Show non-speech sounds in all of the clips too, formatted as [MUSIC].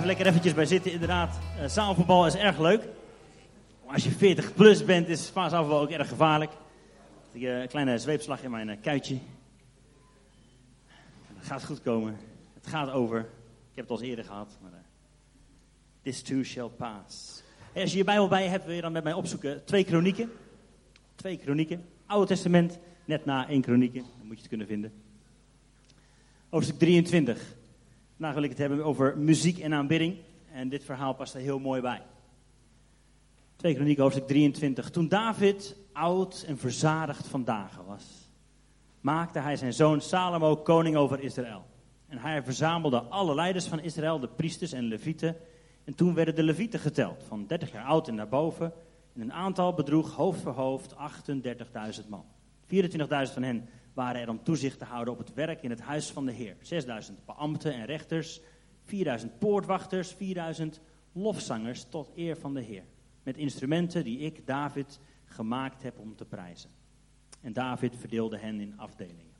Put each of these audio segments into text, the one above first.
blijf lekker eventjes bij zitten, inderdaad. Uh, zaalvoetbal is erg leuk. Maar als je 40 plus bent, is zaalvoetbal ook erg gevaarlijk. Ik uh, een kleine zweepslag in mijn uh, kuitje. Het gaat goed komen. Het gaat over. Ik heb het al eens eerder gehad. Maar, this too shall pass. Als je je Bijbel bij hebt, wil je dan met mij opzoeken twee kronieken. Twee kronieken. Oude Testament, net na één kronieken. Dan moet je het kunnen vinden. Hoofdstuk 23. Vandaag wil het hebben over muziek en aanbidding. En dit verhaal past er heel mooi bij. 2 Kronieken hoofdstuk 23. Toen David oud en verzadigd van dagen was, maakte hij zijn zoon Salomo koning over Israël. En hij verzamelde alle leiders van Israël, de priesters en levieten. En toen werden de levieten geteld, van 30 jaar oud en naar boven. En een aantal bedroeg hoofd voor hoofd 38.000 man. 24.000 van hen waren er om toezicht te houden op het werk in het huis van de Heer. 6000 beambten en rechters, 4000 poortwachters, 4000 lofzangers tot eer van de Heer. Met instrumenten die ik, David, gemaakt heb om te prijzen. En David verdeelde hen in afdelingen.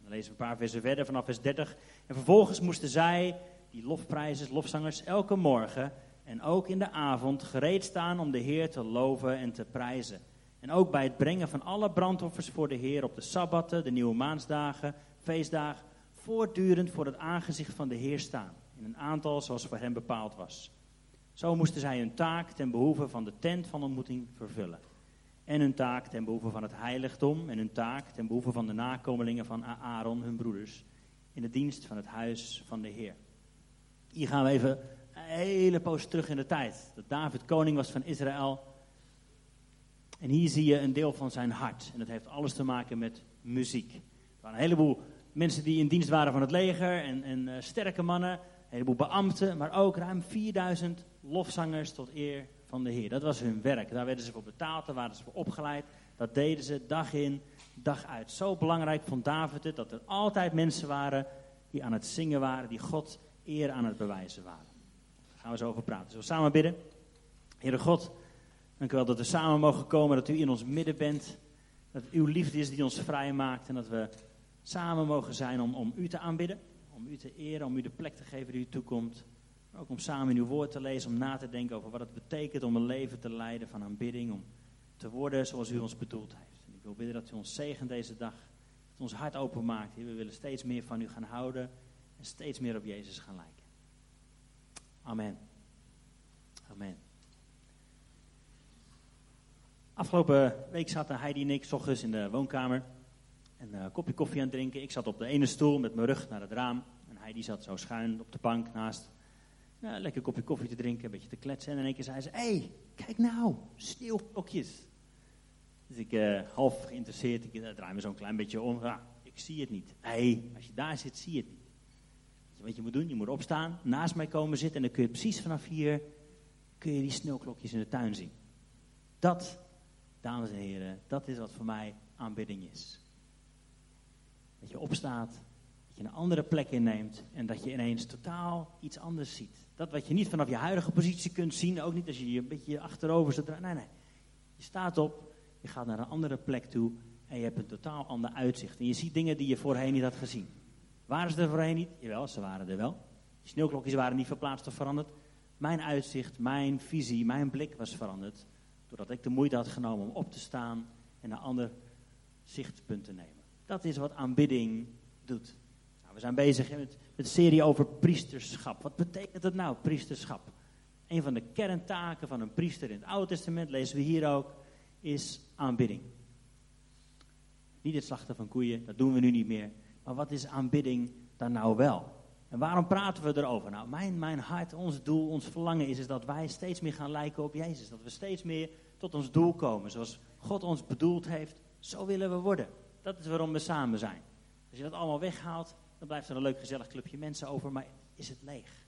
Dan lezen we een paar versen verder vanaf vers 30. En vervolgens moesten zij, die lofprijzers, lofzangers, elke morgen en ook in de avond gereed staan om de Heer te loven en te prijzen. En ook bij het brengen van alle brandoffers voor de Heer op de sabbatten, de nieuwe maansdagen, feestdagen, voortdurend voor het aangezicht van de Heer staan. In een aantal zoals voor hem bepaald was. Zo moesten zij hun taak ten behoeve van de tent van ontmoeting vervullen. En hun taak ten behoeve van het heiligdom en hun taak ten behoeve van de nakomelingen van Aaron, hun broeders, in de dienst van het huis van de Heer. Hier gaan we even een hele poos terug in de tijd. Dat David koning was van Israël en hier zie je een deel van zijn hart. En dat heeft alles te maken met muziek. Er waren een heleboel mensen die in dienst waren van het leger en, en uh, sterke mannen. Een heleboel beambten, maar ook ruim 4000 lofzangers tot eer van de Heer. Dat was hun werk. Daar werden ze voor betaald, daar waren ze voor opgeleid. Dat deden ze dag in, dag uit. Zo belangrijk vond David het dat er altijd mensen waren die aan het zingen waren, die God eer aan het bewijzen waren. Daar gaan we zo over praten. Zullen we samen bidden? Heere God, Dank u wel dat we samen mogen komen, dat u in ons midden bent. Dat uw liefde is die ons vrij maakt en dat we samen mogen zijn om, om u te aanbidden. Om u te eren, om u de plek te geven die u toekomt. Maar ook om samen in uw woord te lezen, om na te denken over wat het betekent om een leven te leiden van aanbidding. Om te worden zoals u ons bedoeld heeft. En ik wil bidden dat u ons zegen deze dag. Dat ons hart openmaakt. We willen steeds meer van u gaan houden en steeds meer op Jezus gaan lijken. Amen. Amen. Afgelopen week zaten Heidi en ik s ochtends in de woonkamer. En een kopje koffie aan het drinken. Ik zat op de ene stoel met mijn rug naar het raam. En Heidi zat zo schuin op de bank naast. Ja, lekker kopje koffie te drinken, een beetje te kletsen. En in één keer zei ze, hé, hey, kijk nou, sneeuwklokjes. Dus ik, uh, half geïnteresseerd, ik draai me zo'n klein beetje om. Ja, ik zie het niet. Hé, hey, als je daar zit, zie je het niet. Wat je moet doen, je moet opstaan, naast mij komen zitten. En dan kun je precies vanaf hier, kun je die sneeuwklokjes in de tuin zien. Dat Dames en heren, dat is wat voor mij aanbidding is. Dat je opstaat, dat je een andere plek inneemt en dat je ineens totaal iets anders ziet. Dat wat je niet vanaf je huidige positie kunt zien, ook niet als je je een beetje achterover zit. Nee, nee. Je staat op, je gaat naar een andere plek toe en je hebt een totaal ander uitzicht. En je ziet dingen die je voorheen niet had gezien. Waren ze er voorheen niet? Jawel, ze waren er wel. Die sneeuwklokjes waren niet verplaatst of veranderd. Mijn uitzicht, mijn visie, mijn blik was veranderd. Doordat ik de moeite had genomen om op te staan en een ander zichtpunt te nemen. Dat is wat aanbidding doet. Nou, we zijn bezig met, met een serie over priesterschap. Wat betekent dat nou, priesterschap? Een van de kerntaken van een priester in het Oude Testament, lezen we hier ook, is aanbidding. Niet het slachten van koeien, dat doen we nu niet meer. Maar wat is aanbidding dan nou wel? En waarom praten we erover? Nou, mijn, mijn hart, ons doel, ons verlangen is, is dat wij steeds meer gaan lijken op Jezus. Dat we steeds meer tot ons doel komen. Zoals God ons bedoeld heeft, zo willen we worden. Dat is waarom we samen zijn. Als je dat allemaal weghaalt, dan blijft er een leuk gezellig clubje mensen over, maar is het leeg.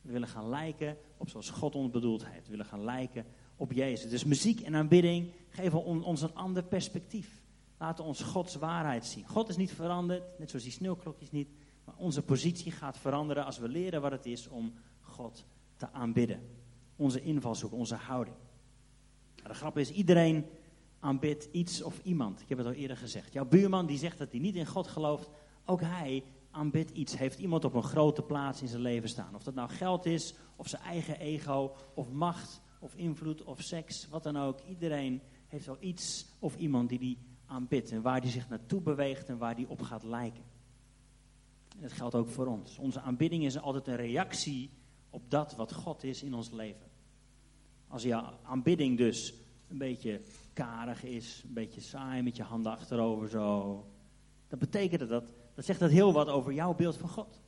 We willen gaan lijken op zoals God ons bedoeld heeft. We willen gaan lijken op Jezus. Dus muziek en aanbidding geven ons een ander perspectief. Laten ons Gods waarheid zien. God is niet veranderd, net zoals die sneeuwklokjes niet. Maar onze positie gaat veranderen als we leren wat het is om God te aanbidden. Onze invalshoek, onze houding. De grap is, iedereen aanbidt iets of iemand. Ik heb het al eerder gezegd. Jouw buurman die zegt dat hij niet in God gelooft, ook hij aanbidt iets. Heeft iemand op een grote plaats in zijn leven staan. Of dat nou geld is, of zijn eigen ego, of macht, of invloed, of seks, wat dan ook. Iedereen heeft wel iets of iemand die die aanbidt. En waar die zich naartoe beweegt en waar die op gaat lijken. En dat geldt ook voor ons. Onze aanbidding is altijd een reactie op dat wat God is in ons leven. Als je aanbidding dus een beetje karig is, een beetje saai met je handen achterover zo, dan betekent dat, dat zegt dat heel wat over jouw beeld van God.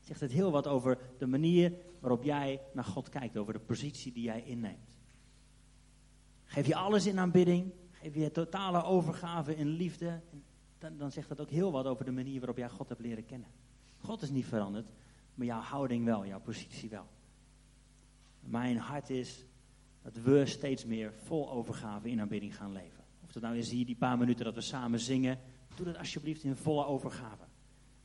Zegt het heel wat over de manier waarop jij naar God kijkt, over de positie die jij inneemt. Geef je alles in aanbidding, geef je totale overgave in liefde, dan, dan zegt dat ook heel wat over de manier waarop jij God hebt leren kennen. God is niet veranderd, maar jouw houding wel, jouw positie wel. Mijn hart is dat we steeds meer vol overgave in aanbidding gaan leven. Of dat nou is hier die paar minuten dat we samen zingen, doe dat alsjeblieft in volle overgave.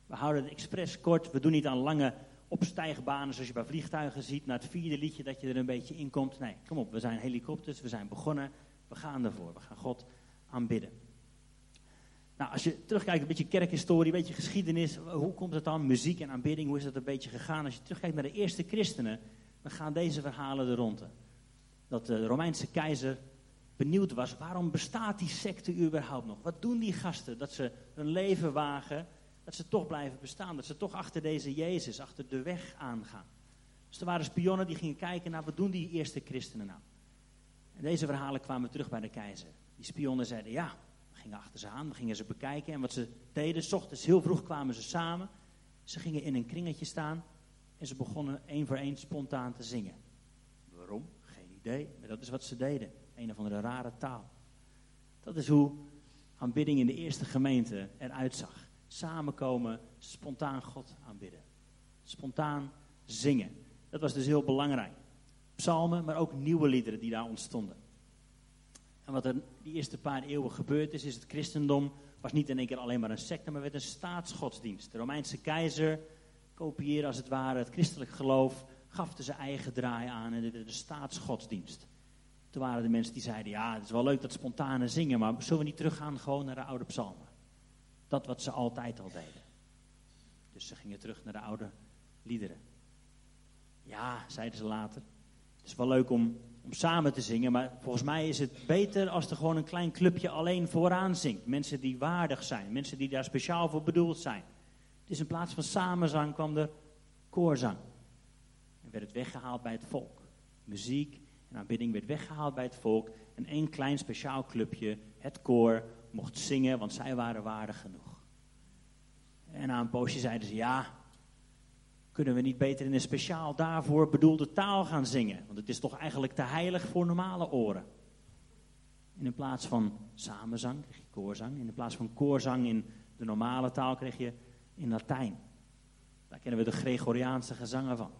We houden het expres kort, we doen niet aan lange opstijgbanen zoals je bij vliegtuigen ziet, naar het vierde liedje dat je er een beetje in komt. Nee, kom op, we zijn helikopters, we zijn begonnen, we gaan ervoor, we gaan God aanbidden. Nou, als je terugkijkt, een beetje kerkhistorie, een beetje geschiedenis, hoe komt het dan? Muziek en aanbidding, hoe is dat een beetje gegaan? Als je terugkijkt naar de eerste christenen, dan gaan deze verhalen er rond. Dat de Romeinse keizer benieuwd was, waarom bestaat die secte überhaupt nog? Wat doen die gasten? Dat ze hun leven wagen, dat ze toch blijven bestaan. Dat ze toch achter deze Jezus, achter de weg aangaan. Dus er waren spionnen die gingen kijken naar, wat doen die eerste christenen nou? En deze verhalen kwamen terug bij de keizer. Die spionnen zeiden, ja, gingen achter ze aan, we gingen ze bekijken. En wat ze deden, s ochtends heel vroeg kwamen ze samen. Ze gingen in een kringetje staan en ze begonnen één voor één spontaan te zingen. Waarom? Geen idee, maar dat is wat ze deden. Een of andere rare taal. Dat is hoe aanbidding in de eerste gemeente eruit zag. Samenkomen, spontaan God aanbidden. Spontaan zingen. Dat was dus heel belangrijk. Psalmen, maar ook nieuwe liederen die daar ontstonden. En wat er die eerste paar eeuwen gebeurd is, is het christendom was niet in één keer alleen maar een secte, maar werd een staatsgodsdienst. De Romeinse keizer kopieerde als het ware het christelijk geloof, gaf er zijn eigen draai aan en de staatsgodsdienst. Toen waren de mensen die zeiden, ja, het is wel leuk dat spontane zingen, maar zullen we niet teruggaan gewoon naar de oude psalmen? Dat wat ze altijd al deden. Dus ze gingen terug naar de oude liederen. Ja, zeiden ze later. Het is wel leuk om om samen te zingen. Maar volgens mij is het beter als er gewoon een klein clubje alleen vooraan zingt. Mensen die waardig zijn, mensen die daar speciaal voor bedoeld zijn. Dus in plaats van samenzang kwam er koorzang. En werd het weggehaald bij het volk. Muziek en aanbidding werd weggehaald bij het volk. En één klein speciaal clubje, het koor, mocht zingen, want zij waren waardig genoeg. En na een poosje zeiden ze, ja, kunnen we niet beter in een speciaal daarvoor bedoelde taal gaan zingen? Want het is toch eigenlijk te heilig voor normale oren. En in plaats van samenzang kreeg je koorzang. In plaats van koorzang in de normale taal kreeg je in Latijn. Daar kennen we de Gregoriaanse gezangen van.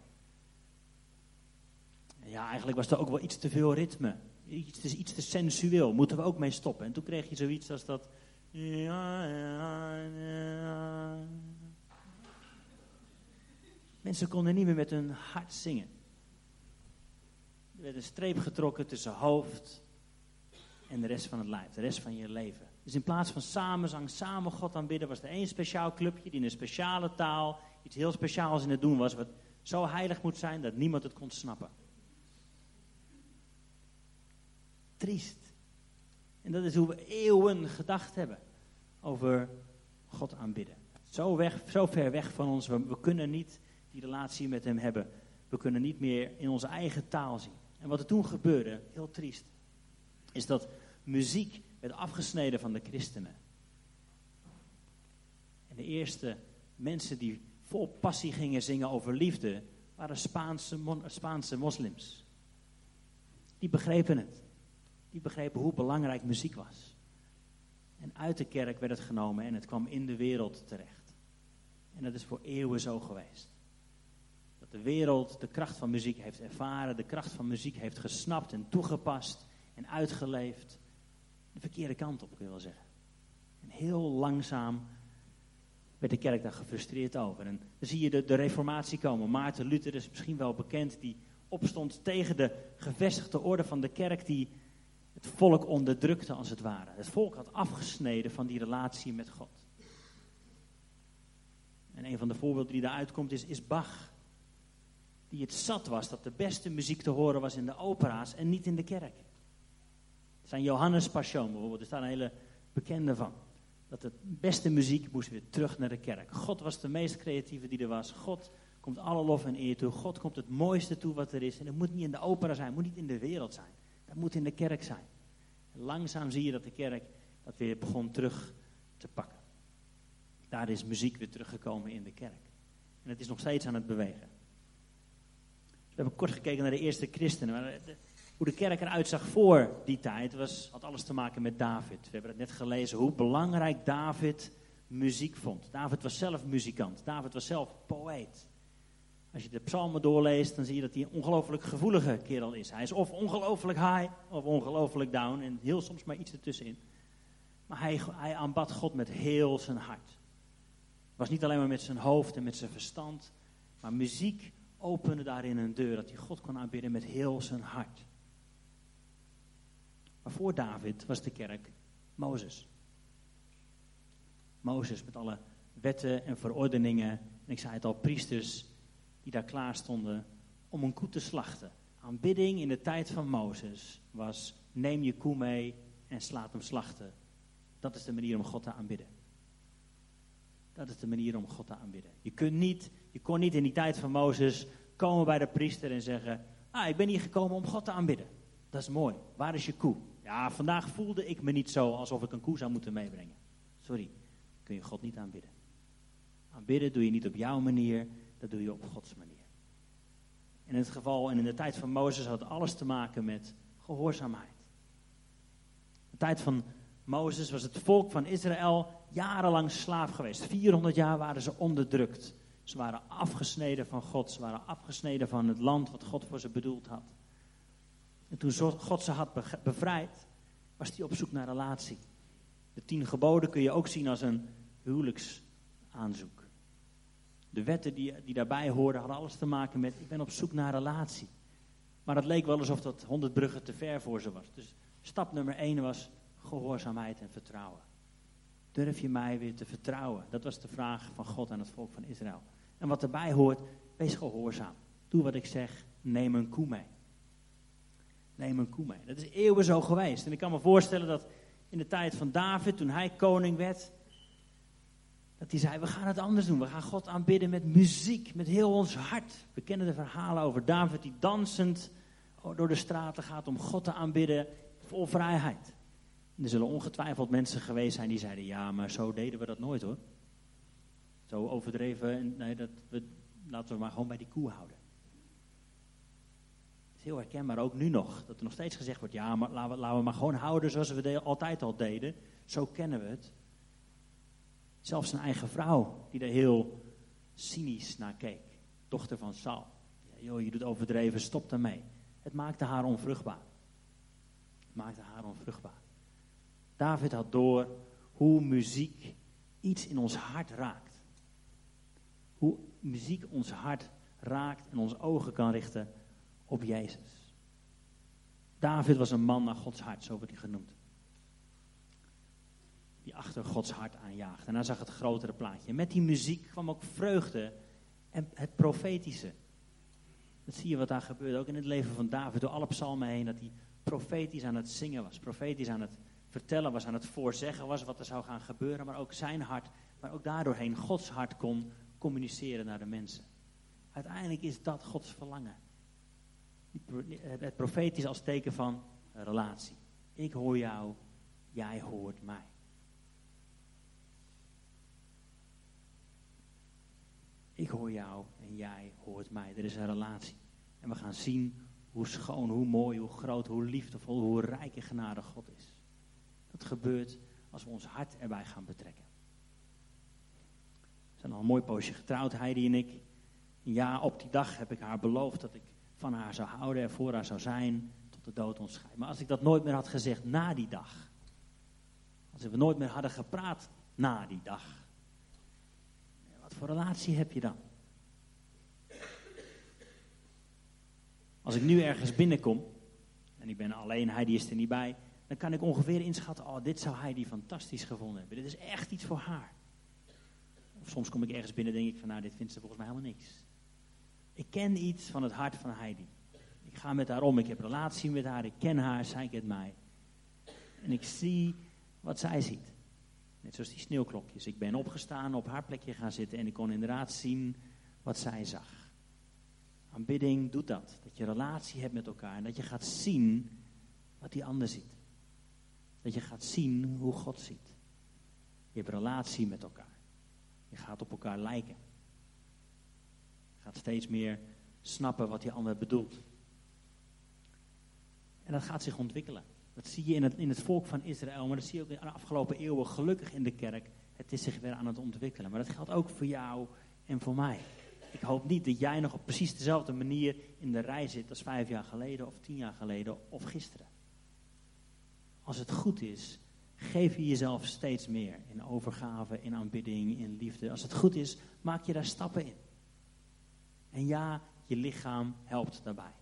Ja, eigenlijk was er ook wel iets te veel ritme. Iets, iets te sensueel. Moeten we ook mee stoppen. En toen kreeg je zoiets als dat... Mensen konden niet meer met hun hart zingen. Er werd een streep getrokken tussen hoofd en de rest van het lijf, de rest van je leven. Dus in plaats van samenzang, samen God aanbidden, was er één speciaal clubje die in een speciale taal iets heel speciaals in het doen was, wat zo heilig moet zijn dat niemand het kon snappen. Triest. En dat is hoe we eeuwen gedacht hebben over God aanbidden. Zo, weg, zo ver weg van ons, we kunnen niet die relatie met hem hebben. We kunnen niet meer in onze eigen taal zien. En wat er toen gebeurde, heel triest, is dat muziek werd afgesneden van de christenen. En de eerste mensen die vol passie gingen zingen over liefde, waren Spaanse, Spaanse moslims. Die begrepen het. Die begrepen hoe belangrijk muziek was. En uit de kerk werd het genomen en het kwam in de wereld terecht. En dat is voor eeuwen zo geweest de wereld de kracht van muziek heeft ervaren, de kracht van muziek heeft gesnapt en toegepast en uitgeleefd. De verkeerde kant op, kun je wel zeggen. En heel langzaam werd de kerk daar gefrustreerd over. En dan zie je de, de reformatie komen. Maarten Luther is misschien wel bekend, die opstond tegen de gevestigde orde van de kerk, die het volk onderdrukte als het ware. Het volk had afgesneden van die relatie met God. En een van de voorbeelden die daaruit komt is, is Bach. Die het zat was dat de beste muziek te horen was in de opera's en niet in de kerk. Zijn Johannes Passion bijvoorbeeld, er staat een hele bekende van. Dat de beste muziek moest weer terug naar de kerk. God was de meest creatieve die er was. God komt alle lof en eer toe. God komt het mooiste toe wat er is. En het moet niet in de opera zijn, het moet niet in de wereld zijn. Dat moet in de kerk zijn. Langzaam zie je dat de kerk dat weer begon terug te pakken. Daar is muziek weer teruggekomen in de kerk. En het is nog steeds aan het bewegen. We hebben kort gekeken naar de eerste christenen. Maar hoe de kerk eruit zag voor die tijd was, had alles te maken met David. We hebben het net gelezen hoe belangrijk David muziek vond. David was zelf muzikant. David was zelf poëet. Als je de psalmen doorleest, dan zie je dat hij een ongelooflijk gevoelige kerel is. Hij is of ongelooflijk high of ongelooflijk down en heel soms maar iets ertussenin. Maar hij, hij aanbad God met heel zijn hart. Het was niet alleen maar met zijn hoofd en met zijn verstand, maar muziek opende daarin een deur, dat hij God kon aanbidden met heel zijn hart. Maar voor David was de kerk Mozes. Mozes met alle wetten en verordeningen. En ik zei het al, priesters die daar klaar stonden om een koe te slachten. Aanbidding in de tijd van Mozes was neem je koe mee en slaat hem slachten. Dat is de manier om God te aanbidden. Dat is de manier om God te aanbidden. Je, kunt niet, je kon niet in die tijd van Mozes komen bij de priester en zeggen: Ah, ik ben hier gekomen om God te aanbidden. Dat is mooi. Waar is je koe? Ja, vandaag voelde ik me niet zo alsof ik een koe zou moeten meebrengen. Sorry, kun je God niet aanbidden. Aanbidden doe je niet op jouw manier, dat doe je op Gods manier. In het geval en in de tijd van Mozes had alles te maken met gehoorzaamheid. De tijd van Mozes was het volk van Israël jarenlang slaaf geweest. 400 jaar waren ze onderdrukt. Ze waren afgesneden van God. Ze waren afgesneden van het land wat God voor ze bedoeld had. En toen God ze had bevrijd, was hij op zoek naar relatie. De tien geboden kun je ook zien als een huwelijksaanzoek. De wetten die, die daarbij hoorden hadden alles te maken met, ik ben op zoek naar relatie. Maar het leek wel alsof dat honderd bruggen te ver voor ze was. Dus stap nummer één was gehoorzaamheid en vertrouwen. Durf je mij weer te vertrouwen? Dat was de vraag van God aan het volk van Israël. En wat erbij hoort, wees gehoorzaam. Doe wat ik zeg, neem een koe mee. Neem een koe mee. Dat is eeuwen zo geweest. En ik kan me voorstellen dat in de tijd van David, toen hij koning werd, dat hij zei, we gaan het anders doen. We gaan God aanbidden met muziek, met heel ons hart. We kennen de verhalen over David die dansend door de straten gaat om God te aanbidden vol vrijheid. er zullen ongetwijfeld mensen geweest zijn die zeiden, ja, maar zo deden we dat nooit hoor. Zo overdreven, nee, dat we, laten we maar gewoon bij die koe houden. Het is heel herkenbaar, ook nu nog, dat er nog steeds gezegd wordt, ja, maar laten we, maar gewoon houden zoals we altijd al deden. Zo kennen we het. Zelfs zijn eigen vrouw, die er heel cynisch naar keek. Dochter van Saul. Ja, joh, je doet overdreven, stop daarmee. Het maakte haar onvruchtbaar. Het maakte haar onvruchtbaar. David had door hoe muziek iets in ons hart raakt. Hoe muziek ons hart raakt en onze ogen kan richten op Jezus. David was een man naar Gods hart, zo wordt hij genoemd die achter Gods hart aanjaagt. En hij zag het grotere plaatje. Met die muziek kwam ook vreugde en het profetische. Dat zie je wat daar gebeurde, ook in het leven van David, door alle psalmen heen, dat hij profetisch aan het zingen was, profetisch aan het vertellen was, aan het voorzeggen was wat er zou gaan gebeuren, maar ook zijn hart, maar ook daardoorheen Gods hart kon communiceren naar de mensen. Uiteindelijk is dat Gods verlangen. Het profetisch als teken van relatie. Ik hoor jou, jij hoort mij. Ik hoor jou en jij hoort mij. Er is een relatie. En we gaan zien hoe schoon, hoe mooi, hoe groot, hoe liefdevol, hoe rijk en genadig God is. Dat gebeurt als we ons hart erbij gaan betrekken. Zijn al een mooi poosje getrouwd, Heidi en ik. Ja, op die dag heb ik haar beloofd dat ik van haar zou houden en voor haar zou zijn tot de dood ons scheidt. Maar als ik dat nooit meer had gezegd na die dag, als we nooit meer hadden gepraat na die dag, voor relatie heb je dan? Als ik nu ergens binnenkom, en ik ben alleen, hij die is er niet bij, dan kan ik ongeveer inschatten, oh, dit zou hij die fantastisch gevonden hebben. Dit is echt iets voor haar. Soms kom ik ergens binnen en denk ik van, nou, dit vindt ze volgens mij helemaal niks. Ik ken iets van het hart van Heidi. Ik ga met haar om, ik heb een relatie met haar, ik ken haar, zij kent mij. En ik zie wat zij ziet. Net zoals die sneeuwklokjes. Ik ben opgestaan, op haar plekje gaan zitten en ik kon inderdaad zien wat zij zag. Aanbidding doet dat. Dat je relatie hebt met elkaar en dat je gaat zien wat die ander ziet. Dat je gaat zien hoe God ziet. Je hebt relatie met elkaar. Je gaat op elkaar lijken. Je gaat steeds meer snappen wat die ander bedoelt. En dat gaat zich ontwikkelen. Dat zie je in het, in het volk van Israël, maar dat zie je ook in de afgelopen eeuwen gelukkig in de kerk. Het is zich weer aan het ontwikkelen. Maar dat geldt ook voor jou en voor mij. Ik hoop niet dat jij nog op precies dezelfde manier in de rij zit als vijf jaar geleden of tien jaar geleden of gisteren. Als het goed is, geef je jezelf steeds meer in overgave, in aanbidding, in liefde. Als het goed is, maak je daar stappen in. En ja, je lichaam helpt daarbij.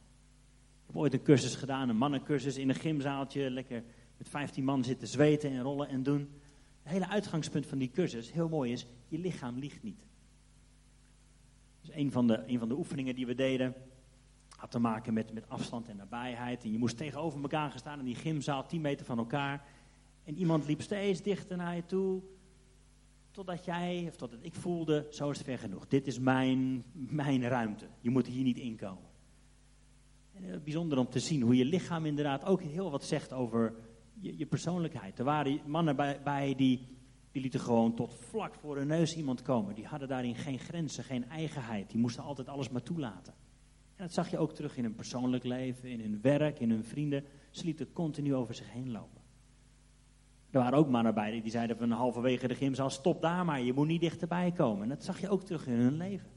Ik heb ooit een cursus gedaan, een mannencursus in een gymzaaltje. Lekker met 15 man zitten zweten en rollen en doen. Het hele uitgangspunt van die cursus, heel mooi is, je lichaam liegt niet. Dus een van de, een van de oefeningen die we deden, had te maken met, met afstand en nabijheid. En je moest tegenover elkaar gaan staan in die gymzaal, 10 meter van elkaar. En iemand liep steeds dichter naar je toe. Totdat jij, of totdat ik voelde, zo is het ver genoeg. Dit is mijn, mijn ruimte. Je moet hier niet inkomen. En het bijzonder om te zien hoe je lichaam inderdaad ook heel wat zegt over je, je persoonlijkheid. Er waren mannen bij, bij die, die lieten gewoon tot vlak voor hun neus iemand komen. Die hadden daarin geen grenzen, geen eigenheid. Die moesten altijd alles maar toelaten. En dat zag je ook terug in hun persoonlijk leven, in hun werk, in hun vrienden. Ze lieten continu over zich heen lopen. Er waren ook mannen bij die zeiden van halverwege de gymzaal, stop daar maar, je moet niet dichterbij komen. En dat zag je ook terug in hun leven.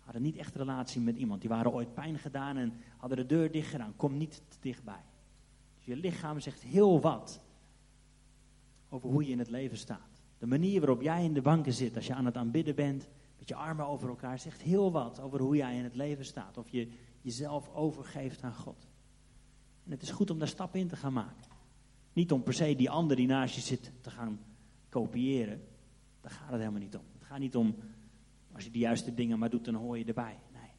Hadden niet echt relatie met iemand. Die waren ooit pijn gedaan en hadden de deur dicht gedaan. Kom niet te dichtbij. Dus je lichaam zegt heel wat over hoe je in het leven staat. De manier waarop jij in de banken zit als je aan het aanbidden bent, met je armen over elkaar, zegt heel wat over hoe jij in het leven staat. Of je jezelf overgeeft aan God. En het is goed om daar stappen in te gaan maken. Niet om per se die ander die naast je zit te gaan kopiëren. Daar gaat het helemaal niet om. Het gaat niet om, als je de juiste dingen maar doet, dan hoor je erbij. Nee.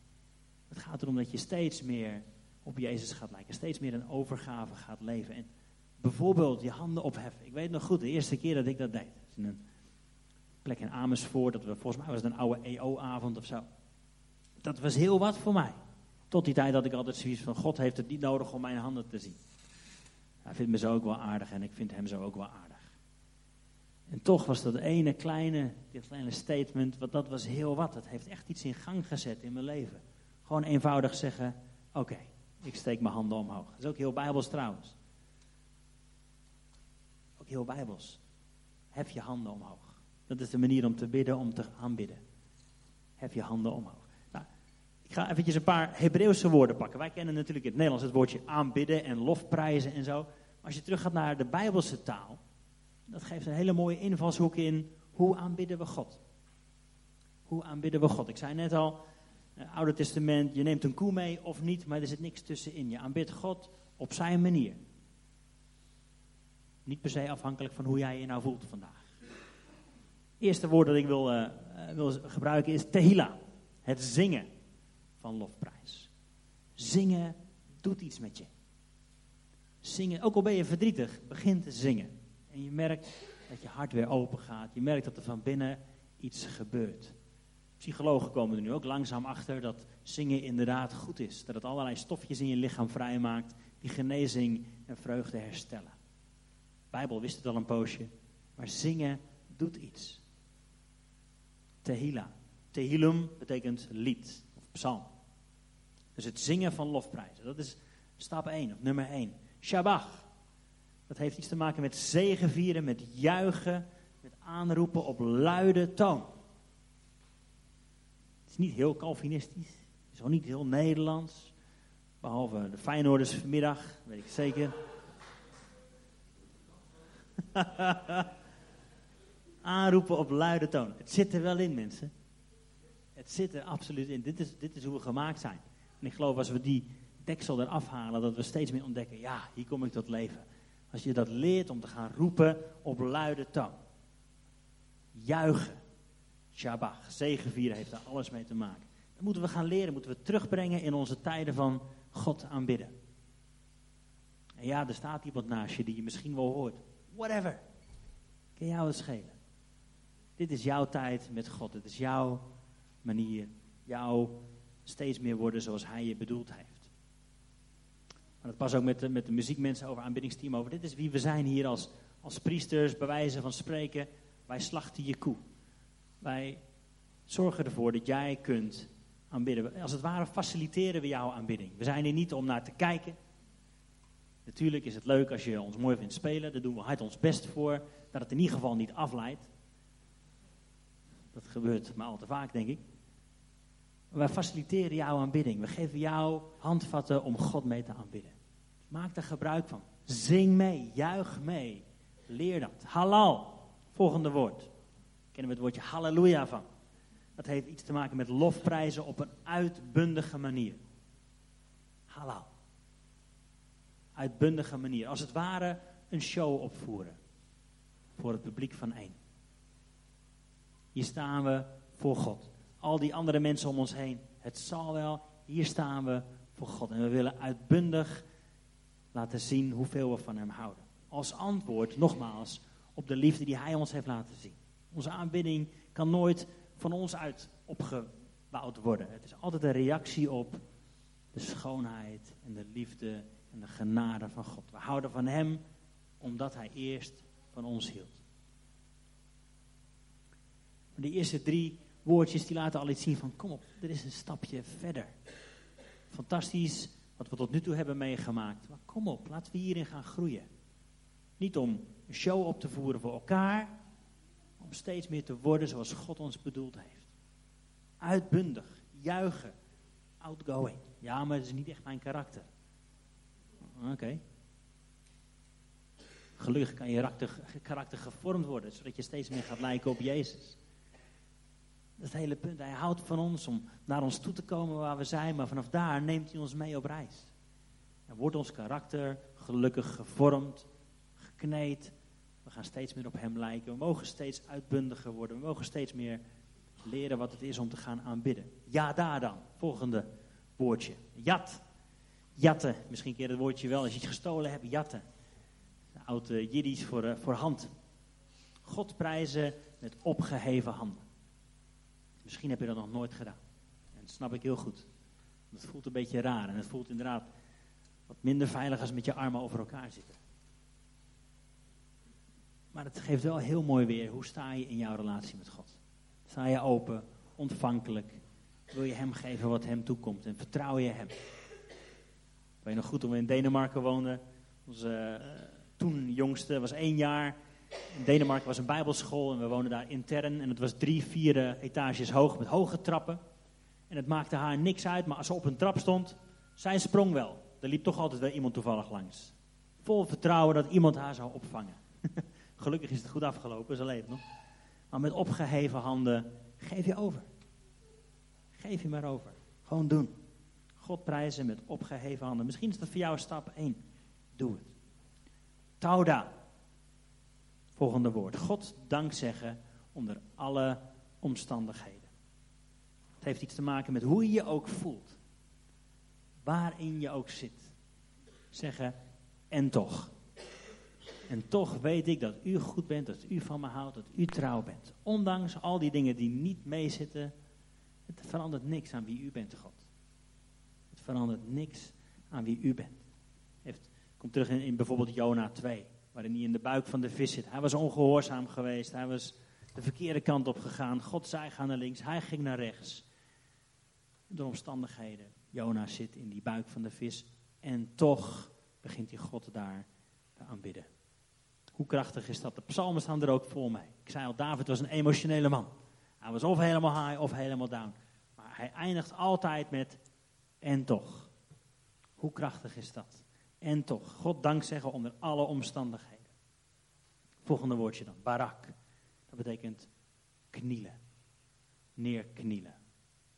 Het gaat erom dat je steeds meer op Jezus gaat lijken. Steeds meer een overgave gaat leven. En bijvoorbeeld je handen opheffen. Ik weet nog goed, de eerste keer dat ik dat deed. In een plek in Amersfoort, dat we, volgens mij was het een oude EO-avond of zo. Dat was heel wat voor mij. Tot die tijd dat ik altijd zoiets van, God heeft het niet nodig om mijn handen te zien. Hij vindt me zo ook wel aardig en ik vind hem zo ook wel aardig. En toch was dat ene kleine, dit kleine statement, wat dat was heel wat. Het heeft echt iets in gang gezet in mijn leven. Gewoon eenvoudig zeggen, oké, ik steek mijn handen omhoog. Dat is ook heel bijbels trouwens. Ook heel bijbels. Hef je handen omhoog. Dat is de manier om te bidden, om te aanbidden. Hef je handen omhoog. Ik ga eventjes een paar Hebreeuwse woorden pakken. Wij kennen natuurlijk in het Nederlands het woordje aanbidden en lofprijzen en zo. Maar als je terug gaat naar de Bijbelse taal, dat geeft een hele mooie invalshoek in hoe aanbidden we God. Hoe aanbidden we God? Ik zei net al, uh, Oude Testament, je neemt een koe mee of niet, maar er zit niks tussenin. Je aanbidt God op zijn manier. Niet per se afhankelijk van hoe jij je nou voelt vandaag. Het eerste woord dat ik wil, uh, wil gebruiken is tehila. Het zingen van lofprijs. Zingen doet iets met je. Zingen, ook al ben je verdrietig, begin te zingen. En je merkt dat je hart weer open gaat. Je merkt dat er van binnen iets gebeurt. Psychologen komen er nu ook langzaam achter dat zingen inderdaad goed is. Dat het allerlei stofjes in je lichaam vrijmaakt die genezing en vreugde herstellen. De Bijbel wist het al een poosje, maar zingen doet iets. Tehila. Tehilum betekent lied psalm. Dus het zingen van lofprijzen. Dat is stap 1 of nummer 1. Shabach. Dat heeft iets te maken met zegevieren, met juichen, met aanroepen op luide toon. Het is niet heel Calvinistisch. Het is ook niet heel Nederlands. Behalve de Feyenoorders vanmiddag, weet ik zeker. [LAUGHS] Aanroepen op luide toon. Het zit er wel in, mensen. Het zit er absoluut in. Dit is, dit is hoe we gemaakt zijn. En ik geloof als we die deksel eraf halen, dat we steeds meer ontdekken, ja, hier kom ik tot leven. Als je dat leert om te gaan roepen op luide toon. Juichen. Shabbat, zegenvieren heeft daar alles mee te maken. Dat moeten we gaan leren, moeten we terugbrengen in onze tijden van God aanbidden. En ja, er staat iemand naast je die je misschien wel hoort. Whatever. Kan jou het schelen. Dit is jouw tijd met God. Het is jouw manier. Jouw steeds meer worden zoals Hij je bedoeld heeft. Maar dat pas ook met de, met de muziekmensen over aanbiddingsteam over. Dit is wie we zijn hier als, als priesters, bij wijze van spreken. Wij slachten je koe. Wij zorgen ervoor dat jij kunt aanbidden. Als het ware faciliteren we jouw aanbidding. We zijn hier niet om naar te kijken. Natuurlijk is het leuk als je ons mooi vindt spelen. Daar doen we hard ons best voor. Dat het in ieder geval niet afleidt. Dat gebeurt maar al te vaak, denk ik. Wij faciliteren jouw aanbidding. We geven jou handvatten om God mee te aanbidden. Maak er gebruik van. Zing mee, juich mee. Leer dat. Halal, volgende woord. Kennen we het woordje halleluja van. Dat heeft iets te maken met lofprijzen op een uitbundige manier. Halal. Uitbundige manier. Als het ware een show opvoeren. Voor het publiek van één. Hier staan we voor God. Al die andere mensen om ons heen. Het zal wel. Hier staan we voor God. En we willen uitbundig laten zien hoeveel we van Hem houden. Als antwoord, nogmaals, op de liefde die Hij ons heeft laten zien. Onze aanbidding kan nooit van ons uit opgebouwd worden. Het is altijd een reactie op de schoonheid en de liefde en de genade van God. We houden van Hem omdat Hij eerst van ons hield. Die eerste drie woordjes die laten al iets zien van kom op, er is een stapje verder. Fantastisch wat we tot nu toe hebben meegemaakt. Maar kom op, laten we hierin gaan groeien. Niet om een show op te voeren voor elkaar, om steeds meer te worden zoals God ons bedoeld heeft. Uitbundig, juichen, outgoing. Ja, maar het is niet echt mijn karakter. Oké. Gelukkig kan je karakter gevormd worden, zodat je steeds meer gaat lijken op Jezus. Dat is het hele punt. Hij houdt van ons om naar ons toe te komen waar we zijn, maar vanaf daar neemt hij ons mee op reis. En wordt ons karakter gelukkig gevormd, gekneed. We gaan steeds meer op hem lijken. We mogen steeds uitbundiger worden. We mogen steeds meer leren wat het is om te gaan aanbidden. Ja, daar dan. Volgende woordje. Jat. Jatten. Misschien keer het woordje wel als je iets gestolen hebt. Jatten. Oude Jiddisch voor, uh, voor hand. God prijzen met opgeheven handen. Misschien heb je dat nog nooit gedaan. En dat snap ik heel goed. Het voelt een beetje raar en het voelt inderdaad wat minder veilig als met je armen over elkaar zitten. Maar het geeft wel heel mooi weer. Hoe sta je in jouw relatie met God? Sta je open, ontvankelijk? Wil je Hem geven wat Hem toekomt en vertrouw je Hem? Ik weet nog goed, toen we in Denemarken woonden, onze uh, toen jongste was één jaar. In Denemarken was een bijbelschool en we woonden daar intern. En het was drie, vier etages hoog met hoge trappen. En het maakte haar niks uit, maar als ze op een trap stond, zij sprong wel. Er liep toch altijd wel iemand toevallig langs. Vol vertrouwen dat iemand haar zou opvangen. [LAUGHS] Gelukkig is het goed afgelopen, ze leeft nog. Maar met opgeheven handen, geef je over. Geef je maar over. Gewoon doen. God prijzen met opgeheven handen. Misschien is dat voor jou stap 1. Doe het. Tauda. Volgende woord. God dank zeggen onder alle omstandigheden. Het heeft iets te maken met hoe je je ook voelt. Waarin je ook zit. Zeggen, en toch. En toch weet ik dat u goed bent, dat u van me houdt, dat u trouw bent. Ondanks al die dingen die niet meezitten, het verandert niks aan wie u bent, God. Het verandert niks aan wie u bent. Heeft, kom terug in, in bijvoorbeeld Jona 2 waarin hij in de buik van de vis zit. Hij was ongehoorzaam geweest, hij was de verkeerde kant op gegaan. God zei ga naar links, hij ging naar rechts. Door omstandigheden. Jona zit in die buik van de vis en toch begint hij God daar te aanbidden. Hoe krachtig is dat? De psalmen staan er ook voor mij. Ik zei al, David was een emotionele man. Hij was of helemaal high of helemaal down. Maar hij eindigt altijd met en toch. Hoe krachtig is dat? En toch, God dank zeggen onder alle omstandigheden. Volgende woordje dan, barak. Dat betekent knielen. Neerknielen.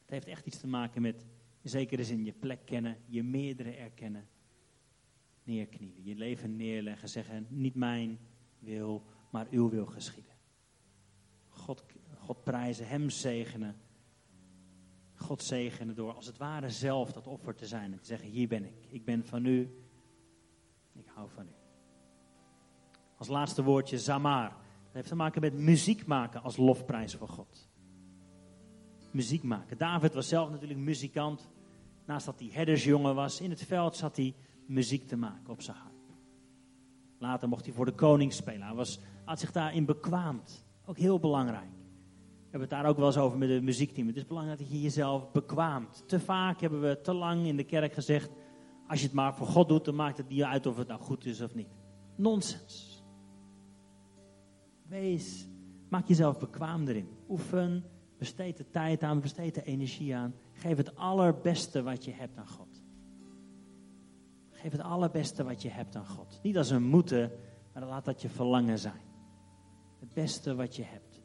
Het heeft echt iets te maken met, in zekere zin, je plek kennen, je meerdere erkennen. Neerknielen, je leven neerleggen, zeggen, niet mijn wil, maar uw wil geschieden. God, God prijzen, Hem zegenen. God zegenen door als het ware zelf dat offer te zijn en te zeggen, hier ben ik. Ik ben van u. Hou van u. Als laatste woordje zamar. Dat heeft te maken met muziek maken als lofprijs voor God. Muziek maken. David was zelf natuurlijk muzikant. Naast dat hij herdersjongen was, in het veld zat hij muziek te maken op zijn harp. Later mocht hij voor de koning spelen. Hij was, had zich daarin bekwaamd. Ook heel belangrijk. We hebben het daar ook wel eens over met het muziekteam. Het is belangrijk dat je jezelf bekwaamt. Te vaak hebben we te lang in de kerk gezegd: als je het maar voor God doet, dan maakt het niet uit of het nou goed is of niet. Nonsens. Wees, maak jezelf bekwaam erin. Oefen, besteed de tijd aan, besteed de energie aan. Geef het allerbeste wat je hebt aan God. Geef het allerbeste wat je hebt aan God. Niet als een moeten, maar laat dat je verlangen zijn. Het beste wat je hebt.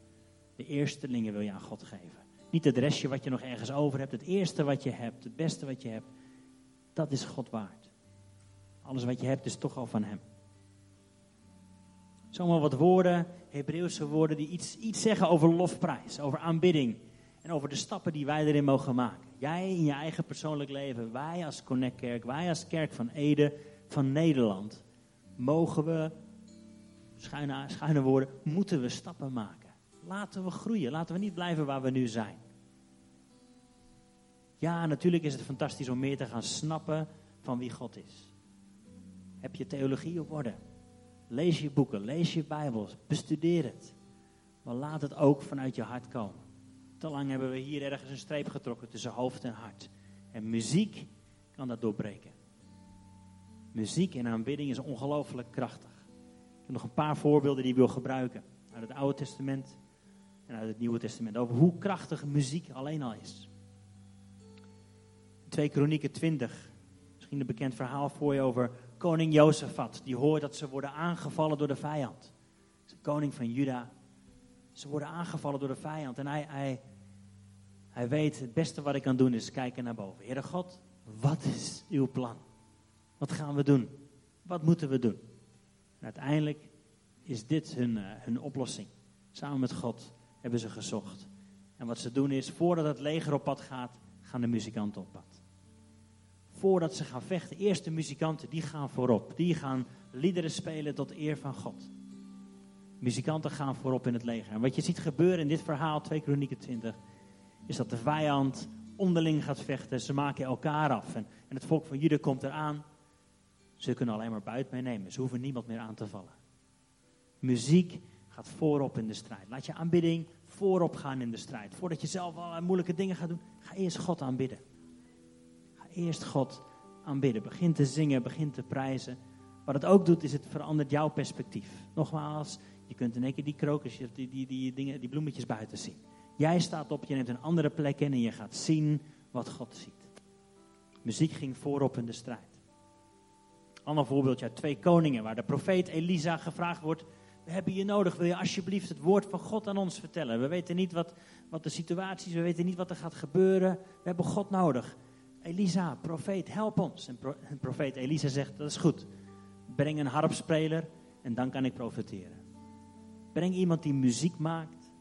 De eerstelingen wil je aan God geven. Niet het restje wat je nog ergens over hebt. Het eerste wat je hebt, het beste wat je hebt. Dat is God waard. Alles wat je hebt is toch al van Hem. Zomaar wat woorden, Hebreeuwse woorden, die iets, iets zeggen over lofprijs, over aanbidding. En over de stappen die wij erin mogen maken. Jij in je eigen persoonlijk leven, wij als Connect Kerk, wij als Kerk van Ede, van Nederland, mogen we, schuine, schuine woorden, moeten we stappen maken. Laten we groeien, laten we niet blijven waar we nu zijn. Ja, natuurlijk is het fantastisch om meer te gaan snappen van wie God is. Heb je theologie op orde? Lees je boeken, lees je Bijbels, bestudeer het. Maar laat het ook vanuit je hart komen. Te lang hebben we hier ergens een streep getrokken tussen hoofd en hart. En muziek kan dat doorbreken. Muziek en aanbidding is ongelooflijk krachtig. Ik heb nog een paar voorbeelden die ik wil gebruiken. Uit het Oude Testament en uit het Nieuwe Testament. Over hoe krachtig muziek alleen al is. 2 Kronieken 20. Misschien een bekend verhaal voor je over koning Jozefat. Die hoort dat ze worden aangevallen door de vijand. Koning van Juda. Ze worden aangevallen door de vijand. En hij, hij, hij weet, het beste wat ik kan doen is kijken naar boven. Heere God, wat is uw plan? Wat gaan we doen? Wat moeten we doen? En uiteindelijk is dit hun, uh, hun oplossing. Samen met God hebben ze gezocht. En wat ze doen is, voordat het leger op pad gaat, gaan de muzikanten op pad. Voordat ze gaan vechten, eerste muzikanten, die gaan voorop. Die gaan liederen spelen tot eer van God. Muzikanten gaan voorop in het leger. En wat je ziet gebeuren in dit verhaal, 2 Kronieken 20, is dat de vijand onderling gaat vechten. Ze maken elkaar af. En, en het volk van Juda komt eraan. Ze kunnen alleen maar buit meenemen. Ze hoeven niemand meer aan te vallen. Muziek gaat voorop in de strijd. Laat je aanbidding voorop gaan in de strijd. Voordat je zelf allerlei moeilijke dingen gaat doen, ga eerst God aanbidden. Eerst God aanbidden. Begin te zingen, begin te prijzen. Wat het ook doet, is het verandert jouw perspectief. Nogmaals, je kunt in één keer die krokus, die, die, die, dingen, die bloemetjes buiten zien. Jij staat op, je neemt een andere plek in en je gaat zien wat God ziet. Muziek ging voorop in de strijd. Ander voorbeeldje uit Twee Koningen, waar de profeet Elisa gevraagd wordt: We hebben je nodig, wil je alsjeblieft het woord van God aan ons vertellen? We weten niet wat, wat de situatie is, we weten niet wat er gaat gebeuren. We hebben God nodig. Elisa, profeet, help ons. En, pro, en profeet Elisa zegt: Dat is goed. Breng een harpspeler en dan kan ik profeteren. Breng iemand die muziek maakt.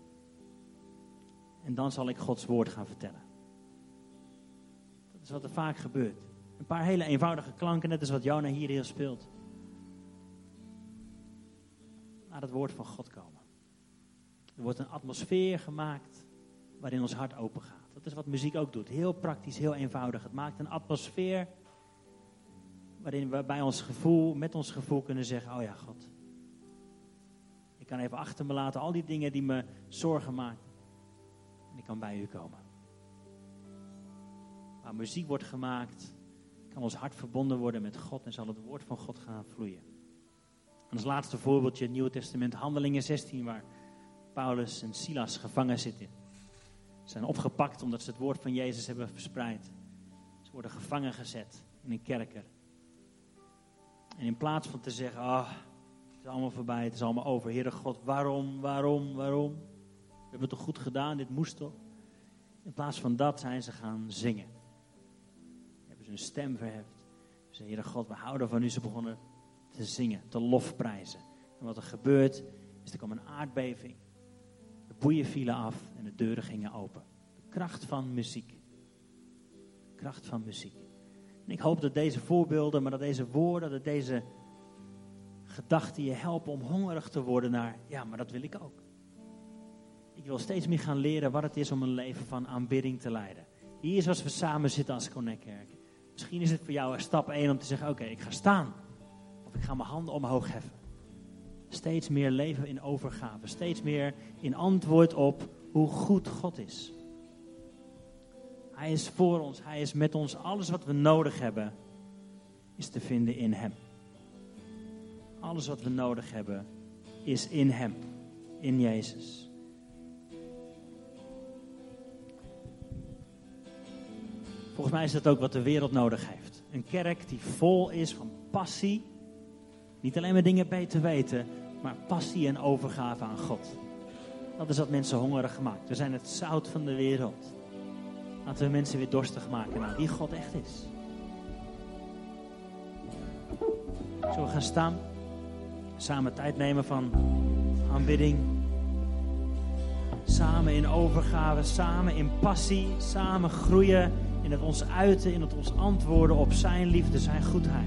En dan zal ik Gods woord gaan vertellen. Dat is wat er vaak gebeurt. Een paar hele eenvoudige klanken, net als wat Jona hier heel speelt. Laat het woord van God komen. Er wordt een atmosfeer gemaakt waarin ons hart open gaat. Is wat muziek ook doet. Heel praktisch, heel eenvoudig. Het maakt een atmosfeer waarin we bij ons gevoel, met ons gevoel kunnen zeggen: Oh ja, God. Ik kan even achter me laten al die dingen die me zorgen maken. En ik kan bij u komen. Waar muziek wordt gemaakt, kan ons hart verbonden worden met God en zal het woord van God gaan vloeien. En als laatste voorbeeldje het Nieuwe Testament, Handelingen 16, waar Paulus en Silas gevangen zitten. Zijn opgepakt omdat ze het woord van Jezus hebben verspreid. Ze worden gevangen gezet in een kerker. En in plaats van te zeggen, ah, het is allemaal voorbij, het is allemaal over. Heere God, waarom, waarom, waarom? We hebben het toch goed gedaan, dit moest toch? In plaats van dat zijn ze gaan zingen. Hebben ze hun stem verheft. Ze zeiden, Heere God, we houden van u. Ze begonnen te zingen, te lofprijzen. En wat er gebeurt, is er kwam een aardbeving. Boeien vielen af en de deuren gingen open. De kracht van muziek. De kracht van muziek. En ik hoop dat deze voorbeelden, maar dat deze woorden, dat deze gedachten je helpen om hongerig te worden naar, ja, maar dat wil ik ook. Ik wil steeds meer gaan leren wat het is om een leven van aanbidding te leiden. Hier is als we samen zitten als Connectkerk. Misschien is het voor jou stap 1 om te zeggen, oké, ik ga staan. Of ik ga mijn handen omhoog heffen. Steeds meer leven in overgave. Steeds meer in antwoord op hoe goed God is. Hij is voor ons. Hij is met ons. Alles wat we nodig hebben is te vinden in Hem. Alles wat we nodig hebben is in Hem. In Jezus. Volgens mij is dat ook wat de wereld nodig heeft. Een kerk die vol is van passie. Niet alleen maar dingen beter weten, maar passie en overgave aan God. Dat is wat mensen hongerig gemaakt. We zijn het zout van de wereld. Laten we mensen weer dorstig maken naar wie God echt is. Zullen we gaan staan? Samen tijd nemen van aanbidding. Samen in overgave, samen in passie, samen groeien in het ons uiten, in het ons antwoorden op zijn liefde, zijn goedheid.